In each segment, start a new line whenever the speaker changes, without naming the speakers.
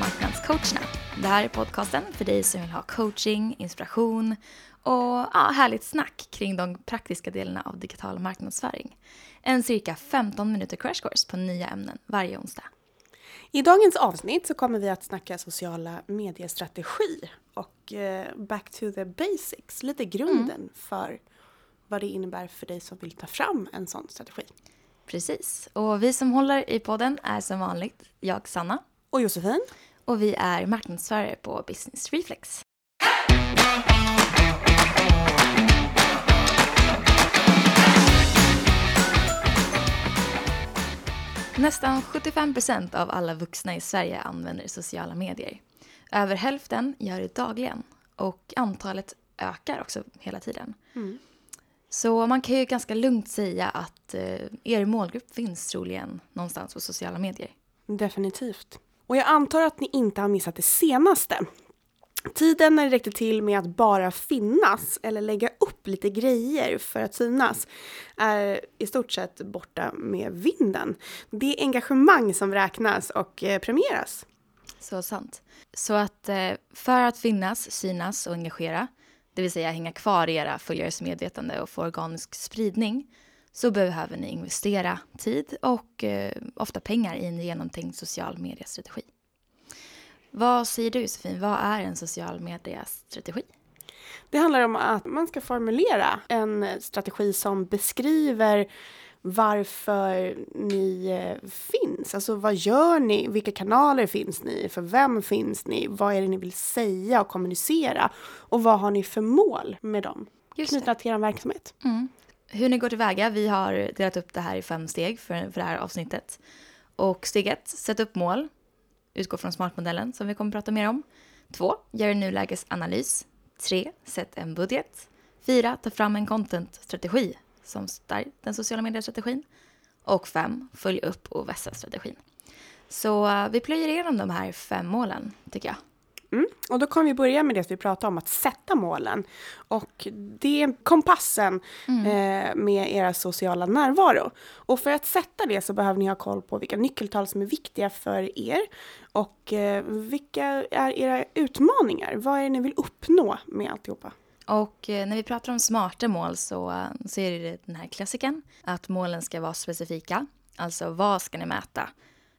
Marknadscoacherna. Det här är podcasten för dig som vill ha coaching, inspiration och ja, härligt snack kring de praktiska delarna av digital marknadsföring. En cirka 15 minuter crash course på nya ämnen varje onsdag.
I dagens avsnitt så kommer vi att snacka sociala mediestrategi och eh, back to the basics, lite grunden mm. för vad det innebär för dig som vill ta fram en sån strategi.
Precis. Och vi som håller i podden är som vanligt jag, Sanna.
Och Josefin.
Och vi är marknadsförare på Business Reflex. Nästan 75 procent av alla vuxna i Sverige använder sociala medier. Över hälften gör det dagligen och antalet ökar också hela tiden. Mm. Så man kan ju ganska lugnt säga att eh, er målgrupp finns troligen någonstans på sociala medier.
Definitivt. Och jag antar att ni inte har missat det senaste. Tiden när det räckte till med att bara finnas eller lägga upp lite grejer för att synas är i stort sett borta med vinden. Det är engagemang som räknas och eh, premieras.
Så sant. Så att eh, för att finnas, synas och engagera det vill säga hänga kvar i era följares medvetande och få organisk spridning, så behöver ni investera tid och eh, ofta pengar i en genomtänkt social mediestrategi. Vad säger du Josefin, vad är en social mediestrategi?
Det handlar om att man ska formulera en strategi som beskriver varför ni eh, finns. Alltså vad gör ni? Vilka kanaler finns ni? För vem finns ni? Vad är det ni vill säga och kommunicera? Och vad har ni för mål med dem? Knutna till er verksamhet.
Mm. Hur ni går tillväga, vi har delat upp det här i fem steg för, för det här avsnittet. Och steg ett, sätt upp mål. Utgå från smartmodellen som vi kommer att prata mer om. Två, gör en nulägesanalys. Tre, sätt en budget. Fyra, ta fram en contentstrategi som stöttar den sociala mediestrategin. Och fem, följ upp och vässa strategin. Så eh, vi plöjer igenom de här fem målen, tycker jag.
Mm. Och då kommer vi börja med det vi pratade om, att sätta målen. Och det är kompassen mm. eh, med era sociala närvaro. Och för att sätta det så behöver ni ha koll på vilka nyckeltal som är viktiga för er. Och eh, vilka är era utmaningar? Vad är det ni vill uppnå med alltihopa?
Och eh, när vi pratar om smarta mål så, så är det den här klassiken att målen ska vara specifika. Alltså vad ska ni mäta?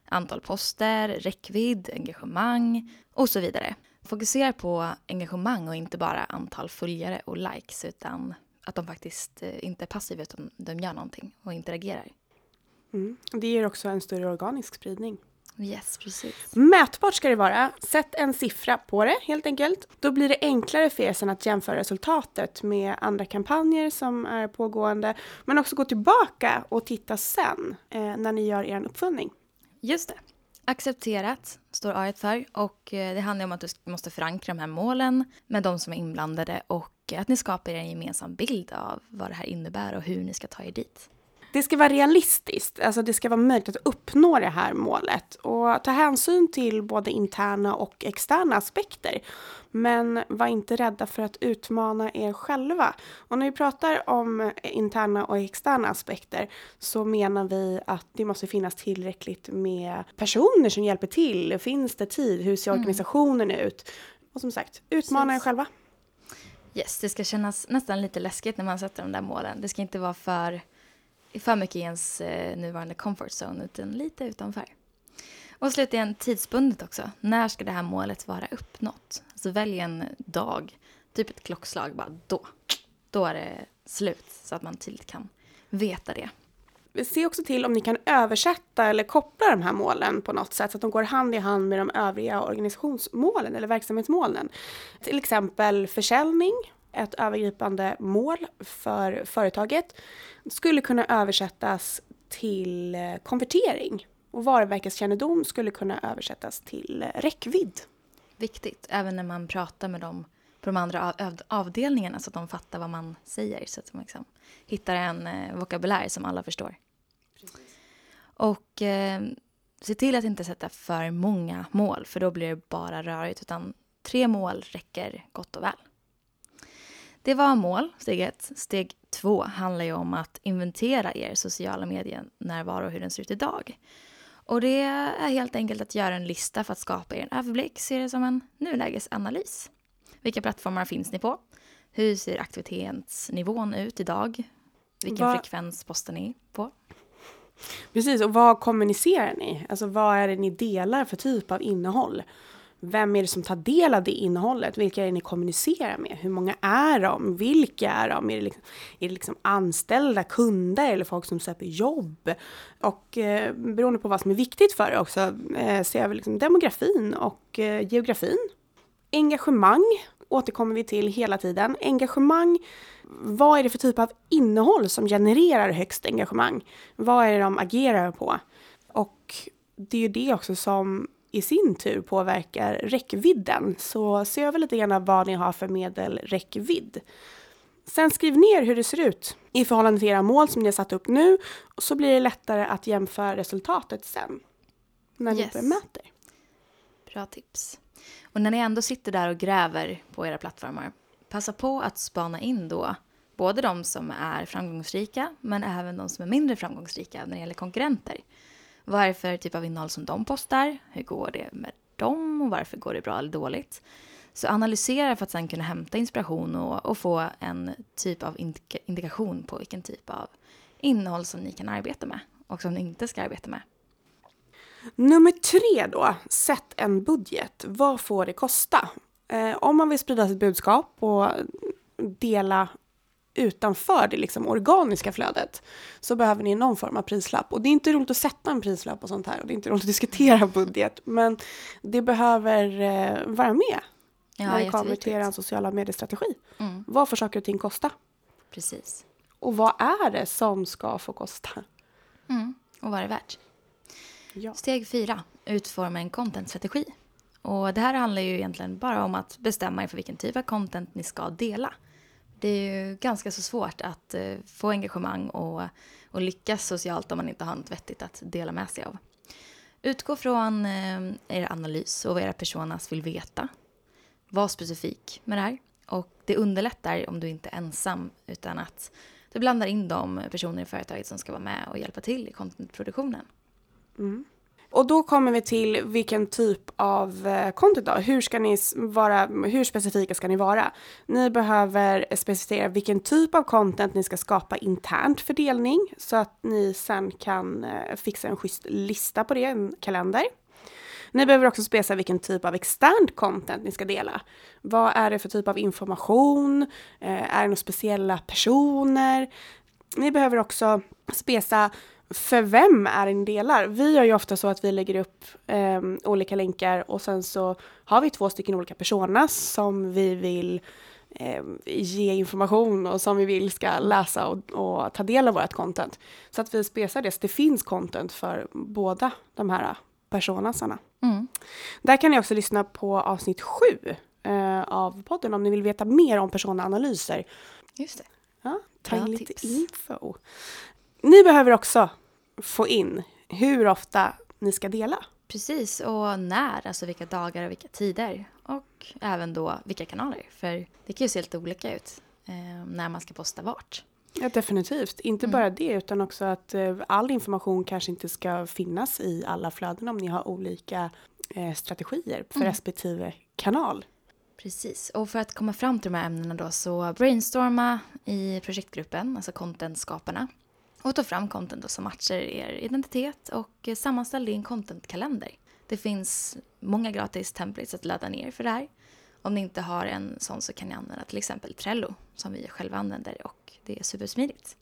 Antal poster, räckvidd, engagemang och så vidare. Fokusera på engagemang och inte bara antal följare och likes utan att de faktiskt eh, inte är passiva utan de gör någonting och interagerar.
Mm. Det ger också en större organisk spridning.
Yes, precis.
Mätbart ska det vara. Sätt en siffra på det helt enkelt. Då blir det enklare för er sen att jämföra resultatet med andra kampanjer som är pågående. Men också gå tillbaka och titta sen eh, när ni gör er uppföljning.
Just det. Accepterat står A för. Och eh, det handlar om att du måste förankra de här målen med de som är inblandade och att ni skapar en gemensam bild av vad det här innebär och hur ni ska ta er dit
det ska vara realistiskt, alltså det ska vara möjligt att uppnå det här målet och ta hänsyn till både interna och externa aspekter. Men var inte rädda för att utmana er själva. Och när vi pratar om interna och externa aspekter så menar vi att det måste finnas tillräckligt med personer som hjälper till. Finns det tid? Hur ser mm. organisationen mm. ut? Och som sagt, utmana Precis. er själva.
Yes, det ska kännas nästan lite läskigt när man sätter de där målen. Det ska inte vara för för mycket i ens eh, nuvarande comfort zone utan lite utanför. Och slutligen tidsbundet också. När ska det här målet vara uppnått? Alltså välj en dag, typ ett klockslag, bara då. Då är det slut så att man tydligt kan veta det.
Se också till om ni kan översätta eller koppla de här målen på något sätt så att de går hand i hand med de övriga organisationsmålen eller verksamhetsmålen. Till exempel försäljning ett övergripande mål för företaget skulle kunna översättas till eh, konvertering och varumärkeskännedom skulle kunna översättas till eh, räckvidd.
Viktigt, även när man pratar med dem på de andra avdelningarna så att de fattar vad man säger så att man liksom hittar en eh, vokabulär som alla förstår. Precis. Och eh, se till att inte sätta för många mål för då blir det bara rörigt utan tre mål räcker gott och väl. Det var mål, steg ett. Steg två handlar ju om att inventera er sociala medier-närvaro och hur den ser ut idag. Och det är helt enkelt att göra en lista för att skapa er en överblick, se det som en nulägesanalys. Vilka plattformar finns ni på? Hur ser aktivitetsnivån ut idag? Vilken
Vad-
frekvens postar ni på?
Precis, och vad kommunicerar ni? Alltså vad är det ni delar för typ av innehåll? Vem är det som tar del av det innehållet? Vilka är det ni kommunicerar med? Hur många är de? Vilka är de? Är det liksom, är det liksom anställda, kunder eller folk som söker jobb? Och eh, beroende på vad som är viktigt för er också eh, ser jag liksom demografin och eh, geografin. Engagemang återkommer vi till hela tiden. Engagemang, vad är det för typ av innehåll som genererar högst engagemang? Vad är det de agerar på? Och det är ju det också som i sin tur påverkar räckvidden. Så se över lite grann vad ni har för medelräckvidd. Sen skriv ner hur det ser ut i förhållande till era mål som ni har satt upp nu. Och så blir det lättare att jämföra resultatet sen. När
Yes.
ni mäter.
Bra tips. Och när ni ändå sitter där och gräver på era plattformar, passa på att spana in då både de som är framgångsrika men även de som är mindre framgångsrika när det gäller konkurrenter. Vad är det för typ av innehåll som de postar? Hur går det med dem och varför går det bra eller dåligt? Så analysera för att sen kunna hämta inspiration och, och få en typ av indika- indikation på vilken typ av innehåll som ni kan arbeta med och som ni inte ska arbeta med.
Nummer tre då, sätt en budget. Vad får det kosta? Eh, om man vill sprida sitt budskap och dela utanför det liksom organiska flödet så behöver ni någon form av prislapp. Och det är inte roligt att sätta en prislapp och sånt här och det är inte roligt att diskutera budget men det behöver eh, vara med
Ja,
när det kommer till er sociala mediestrategi.
Mm,
Vad får saker och ting kosta?
precis.
Och vad är det som ska få kosta?
Mm. Och vad är det värt?
Ja.
Steg fyra, utforma en contentstrategi. Och det här handlar ju egentligen bara om att bestämma er för vilken typ av content ni ska dela. Det är ju ganska så svårt att eh, få engagemang och, och lyckas socialt om man inte har något vettigt att dela med sig av. Utgå från eh, er analys och vad era personas vill veta. Var specifik med det här. Och det underlättar om du inte är ensam utan att du blandar in de personer i företaget som ska vara med och hjälpa till i contentproduktionen.
Mm. Och då kommer vi till vilken typ av konto content då. Hur ska ni vara, hur specifika ska ni vara? Ni behöver specificera vilken typ av content ni ska skapa internt för delning så att ni sen kan eh, fixa en schysst lista på det, en kalender. Ni behöver också specificera vilken typ av externt content ni ska dela. Vad är det för typ av information? Eh, är det några speciella personer? Ni behöver också spesa för vem är ni delar? Vi gör ju ofta så att vi lägger upp eh, olika länkar och sen så har vi två stycken olika personas som vi vill eh, ge information och som vi vill ska läsa och, och ta del av vårt content. Så att vi spesar det så det finns content för båda de här personasarna.
Mm.
Där kan ni också lyssna på avsnitt sju eh, av podden om ni vill veta mer om personanalyser.
Just det.
Ja, ta in lite
tips.
info. Ni behöver också få in hur ofta ni ska dela.
Precis, och när, alltså vilka dagar och vilka tider. Och även då vilka kanaler, för det kan ju se lite olika ut eh, när man ska posta vart.
Ja, definitivt. Inte
Mm.
bara det, utan också att eh, all information kanske inte ska finnas i alla flöden om ni har olika eh, strategier för
Mm.
respektive kanal.
Precis, och för att komma fram till de här ämnena då så brainstorma i projektgruppen, alltså contentskaparna. Och ta fram content då som matchar er identitet och eh, sammanställ det i en contentkalender. Det finns många gratis templates att ladda ner för det här. Om ni inte har en sån så kan ni använda till exempel Trello som vi själva använder och det är supersmidigt.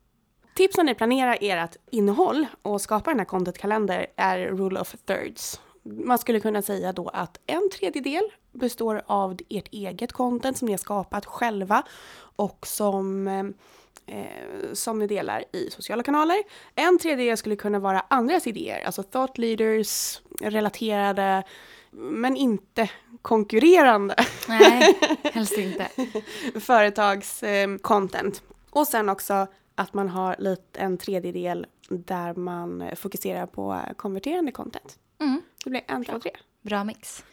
Tips när ni planerar ert innehåll och skapar den här contentkalender är rule of thirds. Man skulle kunna säga då att en tredjedel består av ert eget content som ni har skapat själva och som, eh, eh, som ni delar i sociala kanaler. En tredjedel skulle kunna vara andras idéer, alltså thought leaders, relaterade, men inte konkurrerande
Nej, helst inte.
företags eh. Och sen också att man har lite en tredjedel där man fokuserar på konverterande content.
Mm.
Det blir en, två, tre.
Bra mix.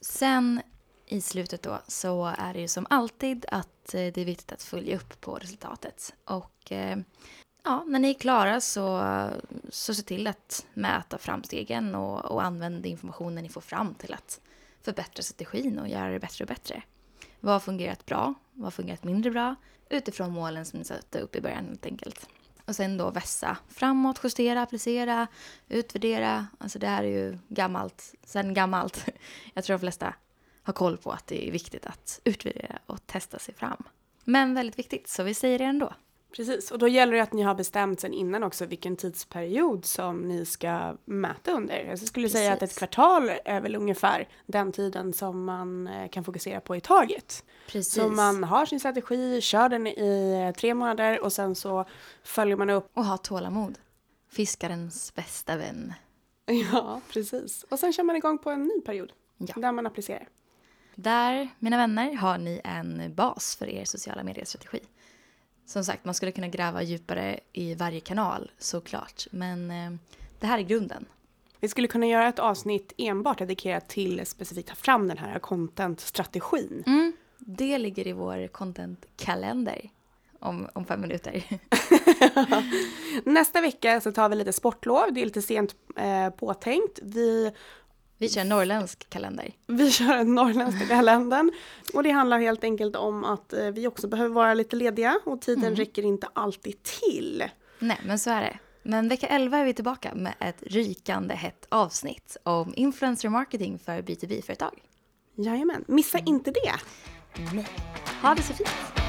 Sen i slutet då så är det ju som alltid att eh, det är viktigt att följa upp på resultatet. Och eh, ja, när ni är klara så, så se till att mäta framstegen och, och använd informationen ni får fram till att förbättra strategin och göra det bättre och bättre. Vad har fungerat bra? Vad har fungerat mindre bra? Utifrån målen som ni satte upp i början helt enkelt. Och sen då vässa framåt, justera, applicera, utvärdera. Alltså det här är ju gammalt, sen gammalt. Jag tror de flesta har koll på att det är viktigt att utvärdera och testa sig fram. Men väldigt viktigt, så vi säger det ändå.
Precis, och då gäller det att ni har bestämt sen innan också vilken tidsperiod som ni ska mäta under. Jag skulle Precis. säga att ett kvartal är väl ungefär den tiden som man eh, kan fokusera på i taget. Precis. Så man har sin strategi, kör den i tre månader och sen så följer man upp.
Och har tålamod. Fiskarens bästa vän.
Ja, precis. Och sen kör man igång på en ny period ja. där man applicerar.
Där, mina vänner, har ni en bas för er sociala medier-strategi. Som sagt, man skulle kunna gräva djupare i varje kanal såklart. Men eh, det här är grunden.
Vi skulle kunna göra ett avsnitt enbart dedikerat till specifikt ta fram den här content-strategin.
Mm, det ligger i vår content-kalender om, om fem minuter.
Nästa vecka så tar vi lite sportlov. Det är lite sent eh, påtänkt. Vi
vi kör en norrländsk kalender.
Vi kör en norrländsk kalendern. Och det handlar helt enkelt om att eh, vi också behöver vara lite lediga och tiden mm. räcker inte alltid till.
Nej, men så är det. Men vecka 11 är vi tillbaka med ett rykande hett avsnitt om influencer marketing för B2B-företag.
Jajamän, missa mm. inte det.
Nej. Ha det så fint.